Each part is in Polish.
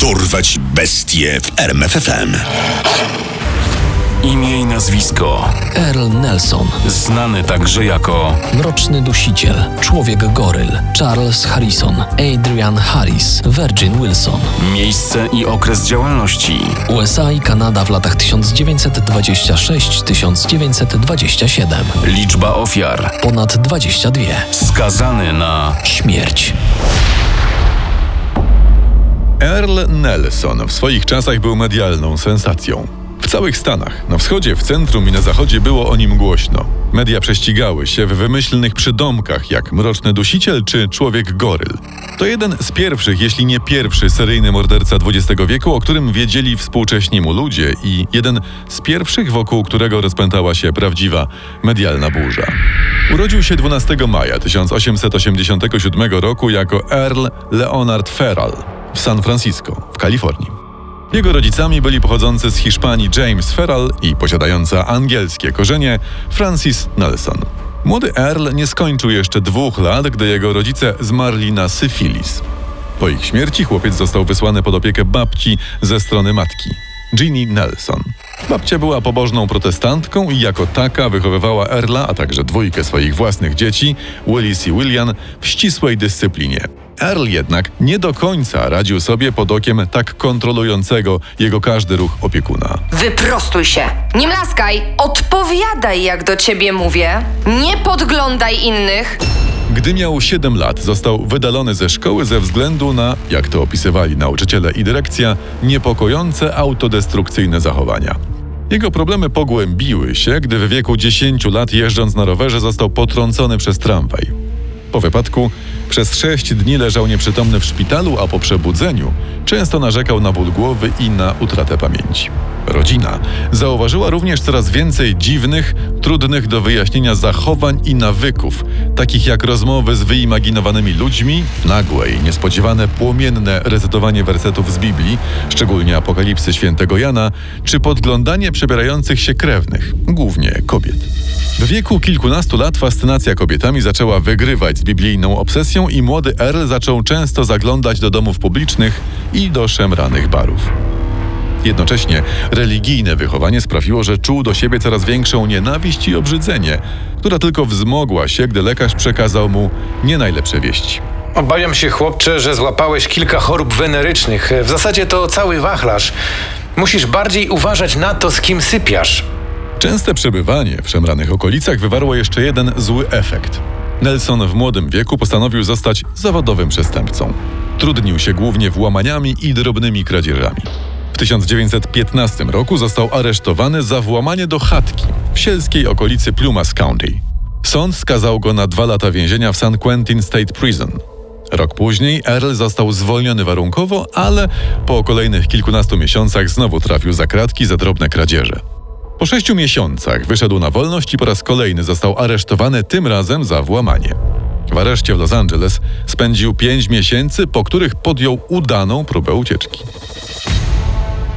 Dorwać bestie w RMFFM. Imię i nazwisko. Earl Nelson, Znany także jako Mroczny Dusiciel, Człowiek Goryl, Charles Harrison, Adrian Harris, Virgin Wilson. miejsce i okres działalności. USA i Kanada w latach 1926-1927. Liczba ofiar. Ponad 22. Skazany na Śmierć. Earl Nelson w swoich czasach był medialną sensacją. W całych Stanach, na wschodzie, w centrum i na zachodzie było o nim głośno. Media prześcigały się w wymyślnych przydomkach jak Mroczny Dusiciel czy Człowiek Goryl. To jeden z pierwszych, jeśli nie pierwszy seryjny morderca XX wieku, o którym wiedzieli współcześni mu ludzie i jeden z pierwszych, wokół którego rozpętała się prawdziwa medialna burza. Urodził się 12 maja 1887 roku jako Earl Leonard Ferrell w San Francisco, w Kalifornii. Jego rodzicami byli pochodzący z Hiszpanii James Ferrell i posiadająca angielskie korzenie Francis Nelson. Młody Earl nie skończył jeszcze dwóch lat, gdy jego rodzice zmarli na syfilis. Po ich śmierci chłopiec został wysłany pod opiekę babci ze strony matki, Ginny Nelson. Babcia była pobożną protestantką i jako taka wychowywała Erla, a także dwójkę swoich własnych dzieci, Willis i William, w ścisłej dyscyplinie. Earl jednak nie do końca radził sobie pod okiem tak kontrolującego jego każdy ruch opiekuna. Wyprostuj się. Nie mlaskaj. Odpowiadaj, jak do ciebie mówię. Nie podglądaj innych. Gdy miał 7 lat, został wydalony ze szkoły ze względu na, jak to opisywali nauczyciele i dyrekcja, niepokojące autodestrukcyjne zachowania. Jego problemy pogłębiły się, gdy w wieku 10 lat jeżdżąc na rowerze został potrącony przez tramwaj. Po wypadku przez 6 dni leżał nieprzytomny w szpitalu, a po przebudzeniu często narzekał na ból głowy i na utratę pamięci. Rodzina zauważyła również coraz więcej dziwnych, trudnych do wyjaśnienia zachowań i nawyków, takich jak rozmowy z wyimaginowanymi ludźmi, nagłe i niespodziewane płomienne recytowanie wersetów z Biblii, szczególnie Apokalipsy świętego Jana, czy podglądanie przebierających się krewnych, głównie kobiet. W wieku kilkunastu lat fascynacja kobietami zaczęła wygrywać z biblijną obsesją i młody Earl zaczął często zaglądać do domów publicznych i do szemranych barów. Jednocześnie religijne wychowanie sprawiło, że czuł do siebie coraz większą nienawiść i obrzydzenie, która tylko wzmogła się, gdy lekarz przekazał mu nie najlepsze wieści. Obawiam się, chłopcze, że złapałeś kilka chorób wenerycznych. W zasadzie to cały wachlarz. Musisz bardziej uważać na to, z kim sypiasz. Częste przebywanie w szemranych okolicach wywarło jeszcze jeden zły efekt. Nelson w młodym wieku postanowił zostać zawodowym przestępcą. Trudnił się głównie włamaniami i drobnymi kradzieżami. W 1915 roku został aresztowany za włamanie do chatki w sielskiej okolicy Plumas County. Sąd skazał go na dwa lata więzienia w San Quentin State Prison. Rok później Earl został zwolniony warunkowo, ale po kolejnych kilkunastu miesiącach znowu trafił za kratki za drobne kradzieże. Po sześciu miesiącach wyszedł na wolność i po raz kolejny został aresztowany, tym razem za włamanie. W areszcie w Los Angeles spędził pięć miesięcy, po których podjął udaną próbę ucieczki.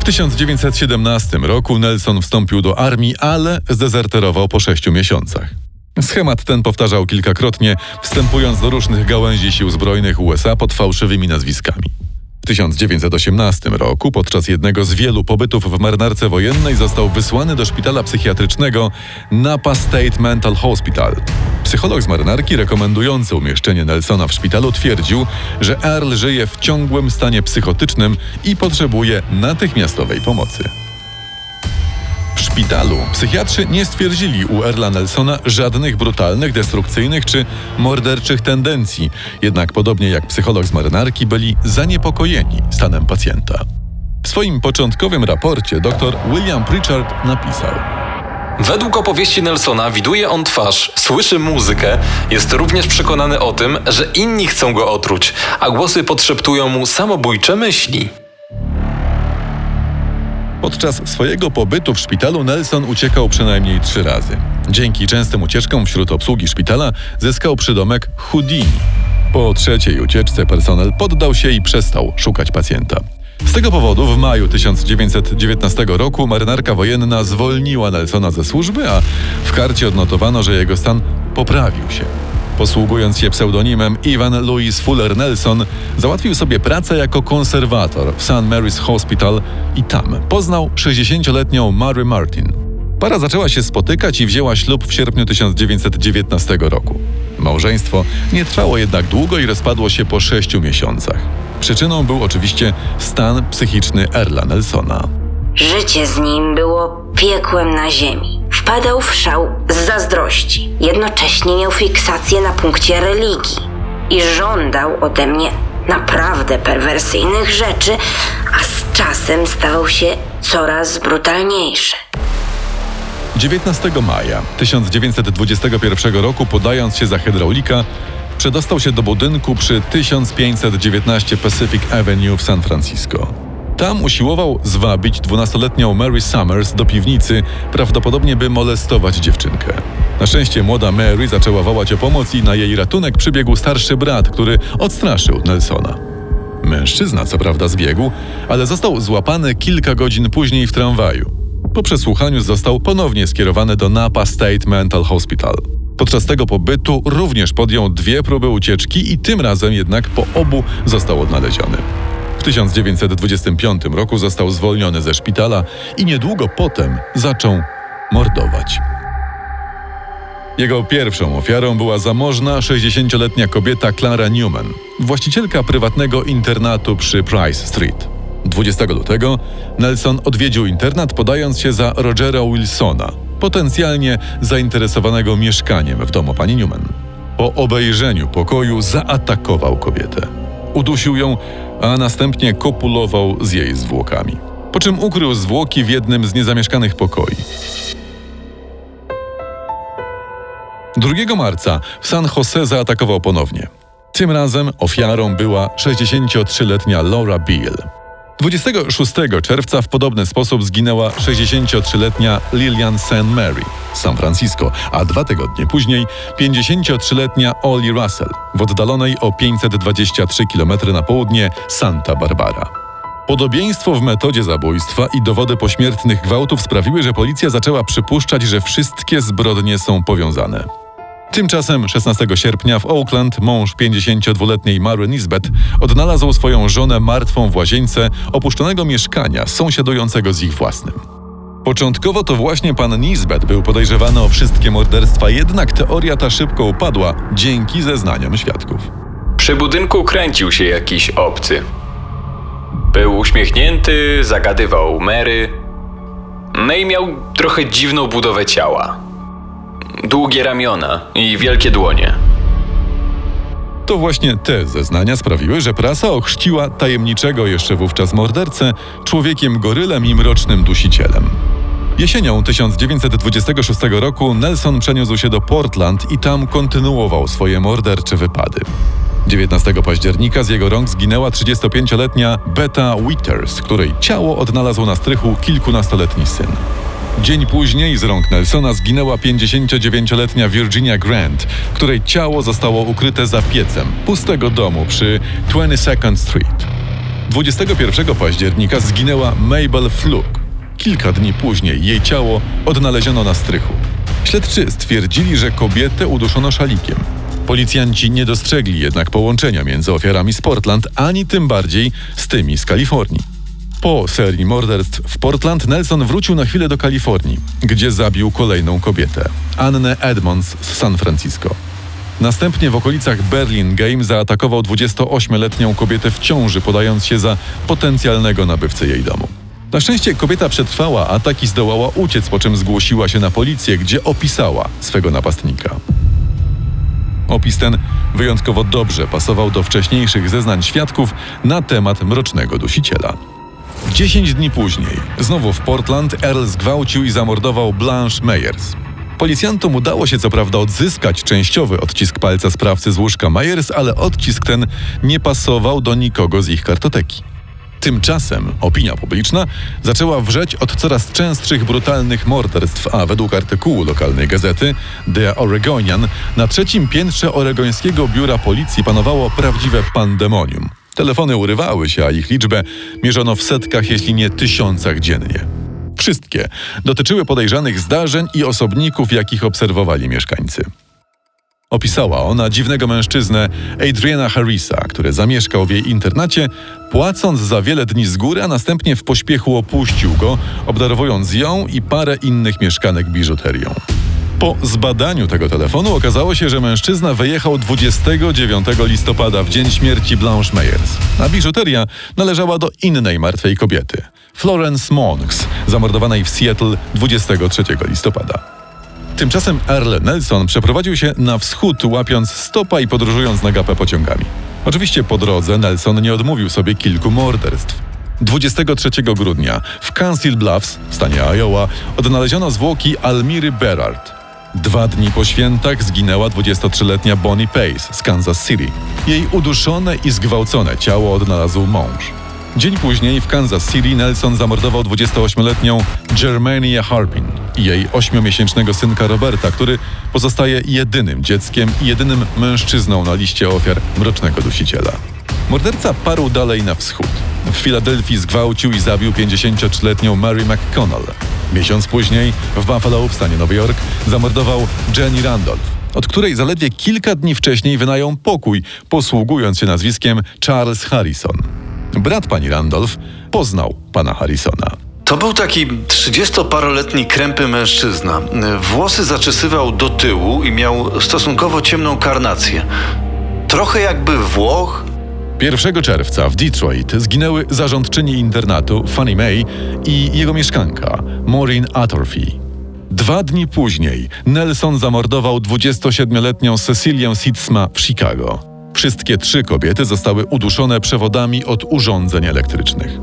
W 1917 roku Nelson wstąpił do armii, ale zdezerterował po sześciu miesiącach. Schemat ten powtarzał kilkakrotnie, wstępując do różnych gałęzi sił zbrojnych USA pod fałszywymi nazwiskami. W 1918 roku, podczas jednego z wielu pobytów w marynarce wojennej, został wysłany do szpitala psychiatrycznego Napa State Mental Hospital. Psycholog z marynarki rekomendujący umieszczenie Nelsona w szpitalu twierdził, że Earl żyje w ciągłym stanie psychotycznym i potrzebuje natychmiastowej pomocy. Szpitalu psychiatrzy nie stwierdzili u Erla Nelsona żadnych brutalnych, destrukcyjnych czy morderczych tendencji, jednak podobnie jak psycholog z marynarki byli zaniepokojeni stanem pacjenta. W swoim początkowym raporcie dr William Pritchard napisał: Według opowieści Nelsona widuje on twarz, słyszy muzykę, jest również przekonany o tym, że inni chcą go otruć, a głosy podszeptują mu samobójcze myśli. Podczas swojego pobytu w szpitalu Nelson uciekał przynajmniej trzy razy. Dzięki częstym ucieczkom wśród obsługi szpitala zyskał przydomek Houdini. Po trzeciej ucieczce personel poddał się i przestał szukać pacjenta. Z tego powodu w maju 1919 roku marynarka wojenna zwolniła Nelsona ze służby, a w karcie odnotowano, że jego stan poprawił się. Posługując się pseudonimem Ivan Louis Fuller Nelson, załatwił sobie pracę jako konserwator w St. Mary's Hospital i tam poznał 60-letnią Mary Martin. Para zaczęła się spotykać i wzięła ślub w sierpniu 1919 roku. Małżeństwo nie trwało jednak długo i rozpadło się po sześciu miesiącach. Przyczyną był oczywiście stan psychiczny Erla Nelsona. Życie z nim było piekłem na ziemi. Wpadał w szał z zazdrości. Jednocześnie miał fiksację na punkcie religii i żądał ode mnie naprawdę perwersyjnych rzeczy, a z czasem stawał się coraz brutalniejszy. 19 maja 1921 roku, podając się za hydraulika, przedostał się do budynku przy 1519 Pacific Avenue w San Francisco. Tam usiłował zwabić 12-letnią Mary Summers do piwnicy, prawdopodobnie by molestować dziewczynkę. Na szczęście młoda Mary zaczęła wołać o pomoc i na jej ratunek przybiegł starszy brat, który odstraszył Nelsona. Mężczyzna co prawda zbiegł, ale został złapany kilka godzin później w tramwaju. Po przesłuchaniu został ponownie skierowany do Napa State Mental Hospital. Podczas tego pobytu również podjął dwie próby ucieczki i tym razem jednak po obu został odnaleziony. W 1925 roku został zwolniony ze szpitala i niedługo potem zaczął mordować. Jego pierwszą ofiarą była zamożna 60-letnia kobieta Clara Newman, właścicielka prywatnego internatu przy Price Street. 20 lutego Nelson odwiedził internat podając się za Rogera Wilsona, potencjalnie zainteresowanego mieszkaniem w domu pani Newman. Po obejrzeniu pokoju zaatakował kobietę. Udusił ją, a następnie kopulował z jej zwłokami. Po czym ukrył zwłoki w jednym z niezamieszkanych pokoi. 2 marca w San Jose zaatakował ponownie. Tym razem ofiarą była 63-letnia Laura Beale. 26 czerwca w podobny sposób zginęła 63-letnia Lillian St. Mary z San Francisco, a dwa tygodnie później 53-letnia Ollie Russell w oddalonej o 523 km na południe Santa Barbara. Podobieństwo w metodzie zabójstwa i dowody pośmiertnych gwałtów sprawiły, że policja zaczęła przypuszczać, że wszystkie zbrodnie są powiązane. Tymczasem 16 sierpnia w Oakland mąż 52-letniej Mary Nisbet odnalazł swoją żonę martwą w łazience opuszczonego mieszkania sąsiadującego z ich własnym. Początkowo to właśnie pan Nisbet był podejrzewany o wszystkie morderstwa, jednak teoria ta szybko upadła dzięki zeznaniom świadków. Przy budynku kręcił się jakiś obcy. Był uśmiechnięty, zagadywał Mary. No i miał trochę dziwną budowę ciała. Długie ramiona i wielkie dłonie. To właśnie te zeznania sprawiły, że prasa ochrzciła tajemniczego jeszcze wówczas mordercę człowiekiem gorylem i mrocznym dusicielem. Jesienią 1926 roku Nelson przeniósł się do Portland i tam kontynuował swoje mordercze wypady. 19 października z jego rąk zginęła 35-letnia Beta Withers, której ciało odnalazł na strychu kilkunastoletni syn. Dzień później z rąk Nelsona zginęła 59-letnia Virginia Grant, której ciało zostało ukryte za piecem pustego domu przy 22nd Street. 21 października zginęła Mabel Fluke. Kilka dni później jej ciało odnaleziono na strychu. Śledczy stwierdzili, że kobietę uduszono szalikiem. Policjanci nie dostrzegli jednak połączenia między ofiarami z Portland, ani tym bardziej z tymi z Kalifornii. Po serii morderstw w Portland Nelson wrócił na chwilę do Kalifornii, gdzie zabił kolejną kobietę, Annę Edmonds z San Francisco. Następnie w okolicach Berlin Game zaatakował 28-letnią kobietę w ciąży, podając się za potencjalnego nabywcę jej domu. Na szczęście kobieta przetrwała atak i zdołała uciec, po czym zgłosiła się na policję, gdzie opisała swego napastnika. Opis ten wyjątkowo dobrze pasował do wcześniejszych zeznań świadków na temat mrocznego dusiciela. Dziesięć dni później, znowu w Portland, Earl zgwałcił i zamordował Blanche Meyers. Policjantom udało się co prawda odzyskać częściowy odcisk palca sprawcy z łóżka Myers, ale odcisk ten nie pasował do nikogo z ich kartoteki. Tymczasem opinia publiczna zaczęła wrzeć od coraz częstszych brutalnych morderstw, a według artykułu lokalnej gazety The Oregonian na trzecim piętrze oregońskiego biura policji panowało prawdziwe pandemonium. Telefony urywały się, a ich liczbę mierzono w setkach, jeśli nie tysiącach dziennie. Wszystkie dotyczyły podejrzanych zdarzeń i osobników, jakich obserwowali mieszkańcy. Opisała ona dziwnego mężczyznę Adriana Harrisa, który zamieszkał w jej internacie, płacąc za wiele dni z góry, a następnie w pośpiechu opuścił go, obdarowując ją i parę innych mieszkanek biżuterią. Po zbadaniu tego telefonu okazało się, że mężczyzna wyjechał 29 listopada w dzień śmierci Blanche Meyers, a biżuteria należała do innej martwej kobiety, Florence Monks, zamordowanej w Seattle 23 listopada. Tymczasem Earl Nelson przeprowadził się na wschód, łapiąc stopa i podróżując na gapę pociągami. Oczywiście po drodze Nelson nie odmówił sobie kilku morderstw. 23 grudnia w Council Bluffs w stanie Iowa odnaleziono zwłoki Almiry Berard. Dwa dni po świętach zginęła 23-letnia Bonnie Pace z Kansas City. Jej uduszone i zgwałcone ciało odnalazł mąż. Dzień później w Kansas City Nelson zamordował 28-letnią Germania Harpin i jej 8-miesięcznego synka Roberta, który pozostaje jedynym dzieckiem i jedynym mężczyzną na liście ofiar mrocznego dusiciela. Morderca parł dalej na wschód. W Filadelfii zgwałcił i zabił 53-letnią Mary McConnell. Miesiąc później w Buffalo w stanie Nowy Jork zamordował Jenny Randolph, od której zaledwie kilka dni wcześniej wynajął pokój, posługując się nazwiskiem Charles Harrison. Brat pani Randolph poznał pana Harrisona. To był taki trzydziestoparoletni krępy mężczyzna. Włosy zaczesywał do tyłu i miał stosunkowo ciemną karnację. Trochę jakby Włoch. 1 czerwca w Detroit zginęły zarządczyni internatu Fannie Mae i jego mieszkanka Maureen Attorfey. Dwa dni później Nelson zamordował 27-letnią Cecilię Sitzma w Chicago. Wszystkie trzy kobiety zostały uduszone przewodami od urządzeń elektrycznych.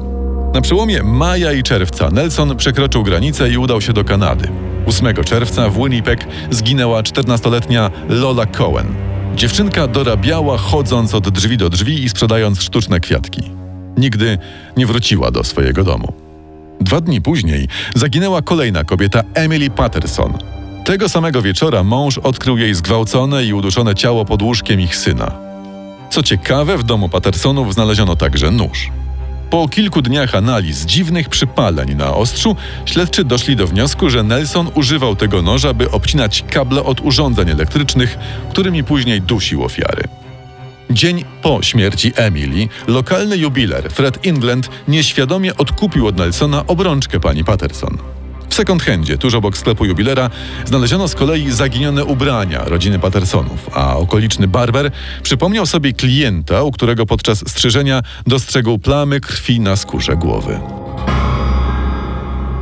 Na przełomie maja i czerwca Nelson przekroczył granicę i udał się do Kanady. 8 czerwca w Winnipeg zginęła 14-letnia Lola Cohen. Dziewczynka dorabiała chodząc od drzwi do drzwi i sprzedając sztuczne kwiatki. Nigdy nie wróciła do swojego domu. Dwa dni później zaginęła kolejna kobieta Emily Patterson. Tego samego wieczora mąż odkrył jej zgwałcone i uduszone ciało pod łóżkiem ich syna. Co ciekawe, w domu Pattersonów znaleziono także nóż. Po kilku dniach analiz dziwnych przypaleń na ostrzu, śledczy doszli do wniosku, że Nelson używał tego noża, by obcinać kable od urządzeń elektrycznych, którymi później dusił ofiary. Dzień po śmierci Emily, lokalny jubiler Fred England nieświadomie odkupił od Nelsona obrączkę pani Patterson. W second handzie, tuż obok sklepu jubilera, znaleziono z kolei zaginione ubrania rodziny Pattersonów, a okoliczny barber przypomniał sobie klienta, u którego podczas strzyżenia dostrzegł plamy krwi na skórze głowy.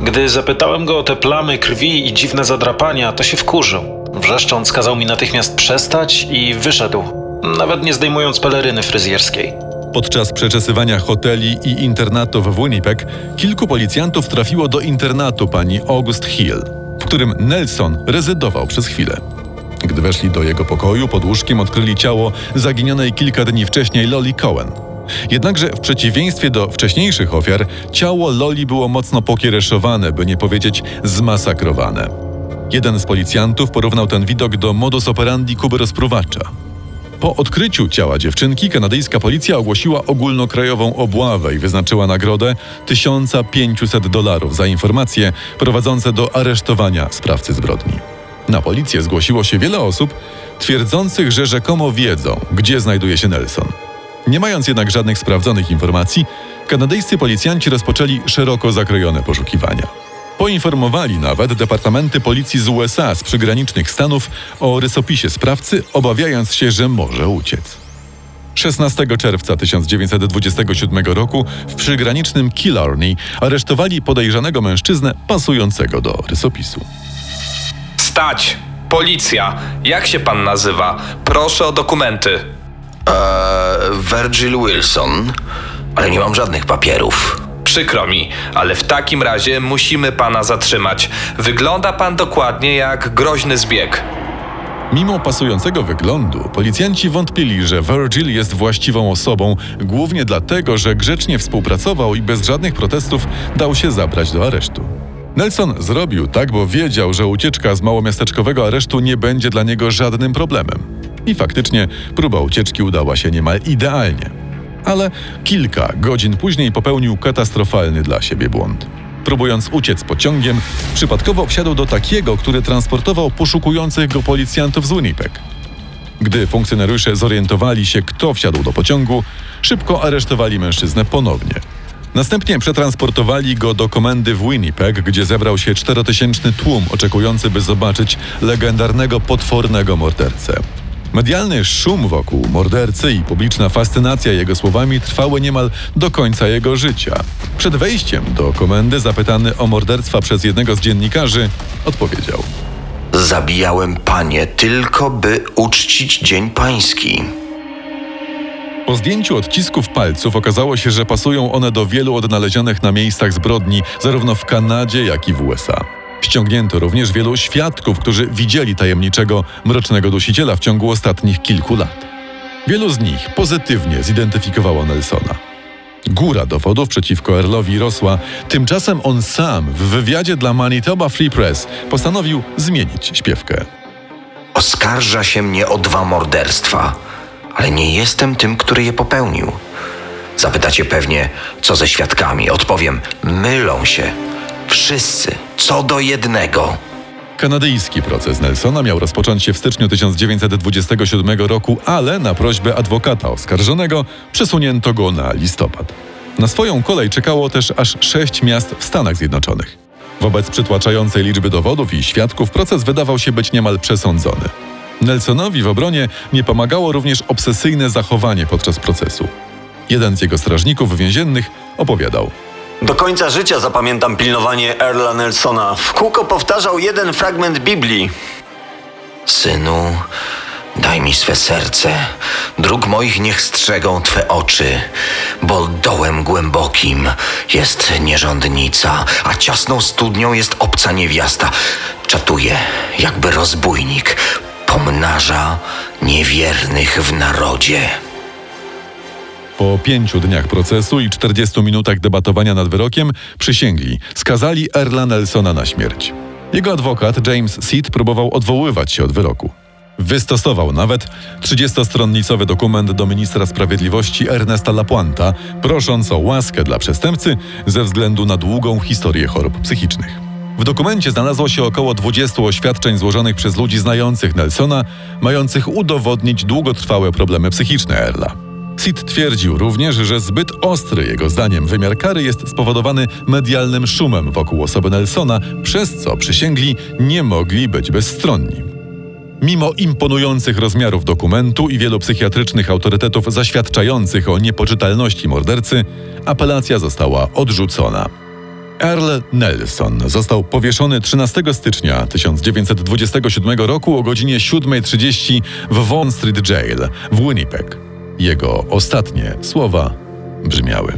Gdy zapytałem go o te plamy krwi i dziwne zadrapania, to się wkurzył. Wrzeszcząc kazał mi natychmiast przestać i wyszedł, nawet nie zdejmując peleryny fryzjerskiej. Podczas przeczesywania hoteli i internatów w Winnipeg kilku policjantów trafiło do internatu pani August Hill, w którym Nelson rezydował przez chwilę. Gdy weszli do jego pokoju, pod łóżkiem odkryli ciało zaginionej kilka dni wcześniej Loli Cohen. Jednakże w przeciwieństwie do wcześniejszych ofiar, ciało Loli było mocno pokiereszowane, by nie powiedzieć zmasakrowane. Jeden z policjantów porównał ten widok do modus operandi Kuby rozpruwacza. Po odkryciu ciała dziewczynki kanadyjska policja ogłosiła ogólnokrajową obławę i wyznaczyła nagrodę 1500 dolarów za informacje prowadzące do aresztowania sprawcy zbrodni. Na policję zgłosiło się wiele osób twierdzących, że rzekomo wiedzą, gdzie znajduje się Nelson. Nie mając jednak żadnych sprawdzonych informacji, kanadyjscy policjanci rozpoczęli szeroko zakrojone poszukiwania. Poinformowali nawet departamenty policji z USA z przygranicznych stanów o rysopisie sprawcy, obawiając się, że może uciec. 16 czerwca 1927 roku w przygranicznym Killarney aresztowali podejrzanego mężczyznę pasującego do rysopisu. Stać! Policja! Jak się pan nazywa? Proszę o dokumenty. Eee, Virgil Wilson, ale nie mam żadnych papierów. Przykro mi, ale w takim razie musimy pana zatrzymać. Wygląda pan dokładnie jak groźny zbieg. Mimo pasującego wyglądu, policjanci wątpili, że Virgil jest właściwą osobą, głównie dlatego, że grzecznie współpracował i bez żadnych protestów dał się zabrać do aresztu. Nelson zrobił tak, bo wiedział, że ucieczka z małomiasteczkowego aresztu nie będzie dla niego żadnym problemem. I faktycznie próba ucieczki udała się niemal idealnie. Ale kilka godzin później popełnił katastrofalny dla siebie błąd. Próbując uciec pociągiem, przypadkowo wsiadł do takiego, który transportował poszukujących go policjantów z Winnipeg. Gdy funkcjonariusze zorientowali się, kto wsiadł do pociągu, szybko aresztowali mężczyznę ponownie. Następnie przetransportowali go do komendy w Winnipeg, gdzie zebrał się czterotysięczny tłum oczekujący, by zobaczyć legendarnego, potwornego mordercę. Medialny szum wokół mordercy i publiczna fascynacja jego słowami trwały niemal do końca jego życia. Przed wejściem do komendy, zapytany o morderstwa przez jednego z dziennikarzy, odpowiedział: Zabijałem panie tylko, by uczcić Dzień Pański. Po zdjęciu odcisków palców okazało się, że pasują one do wielu odnalezionych na miejscach zbrodni, zarówno w Kanadzie, jak i w USA. Ściągnięto również wielu świadków, którzy widzieli tajemniczego, mrocznego dusiciela w ciągu ostatnich kilku lat. Wielu z nich pozytywnie zidentyfikowało Nelsona. Góra dowodów przeciwko Earlowi rosła, tymczasem on sam w wywiadzie dla Manitoba Free Press postanowił zmienić śpiewkę. Oskarża się mnie o dwa morderstwa, ale nie jestem tym, który je popełnił. Zapytacie pewnie, co ze świadkami. Odpowiem, mylą się. Wszyscy, co do jednego. Kanadyjski proces Nelsona miał rozpocząć się w styczniu 1927 roku, ale na prośbę adwokata oskarżonego przesunięto go na listopad. Na swoją kolej czekało też aż sześć miast w Stanach Zjednoczonych. Wobec przytłaczającej liczby dowodów i świadków proces wydawał się być niemal przesądzony. Nelsonowi w obronie nie pomagało również obsesyjne zachowanie podczas procesu. Jeden z jego strażników więziennych opowiadał – do końca życia zapamiętam pilnowanie Earla Nelsona. W kółko powtarzał jeden fragment Biblii. Synu, daj mi swe serce, dróg moich niech strzegą Twe oczy, bo dołem głębokim jest nierządnica, a ciasną studnią jest obca niewiasta. Czatuje, jakby rozbójnik, pomnaża niewiernych w narodzie. Po pięciu dniach procesu i 40 minutach debatowania nad wyrokiem przysięgli, skazali Erla Nelsona na śmierć. Jego adwokat James Seed próbował odwoływać się od wyroku. Wystosował nawet 30-stronnicowy dokument do ministra sprawiedliwości Ernesta Lapuanta, prosząc o łaskę dla przestępcy ze względu na długą historię chorób psychicznych. W dokumencie znalazło się około 20 oświadczeń złożonych przez ludzi znających Nelsona, mających udowodnić długotrwałe problemy psychiczne Erla. Sid twierdził również, że zbyt ostry jego zdaniem wymiar kary jest spowodowany medialnym szumem wokół osoby Nelsona, przez co przysięgli nie mogli być bezstronni. Mimo imponujących rozmiarów dokumentu i wielu psychiatrycznych autorytetów zaświadczających o niepoczytalności mordercy, apelacja została odrzucona. Earl Nelson został powieszony 13 stycznia 1927 roku o godzinie 7.30 w Vaughan Street Jail w Winnipeg. Jego ostatnie słowa brzmiały: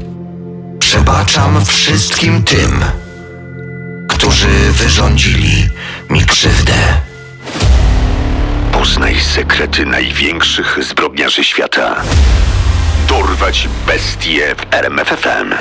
Przebaczam wszystkim tym, którzy wyrządzili mi krzywdę. Poznaj sekrety największych zbrodniarzy świata. Dorwać bestie w RMFFM.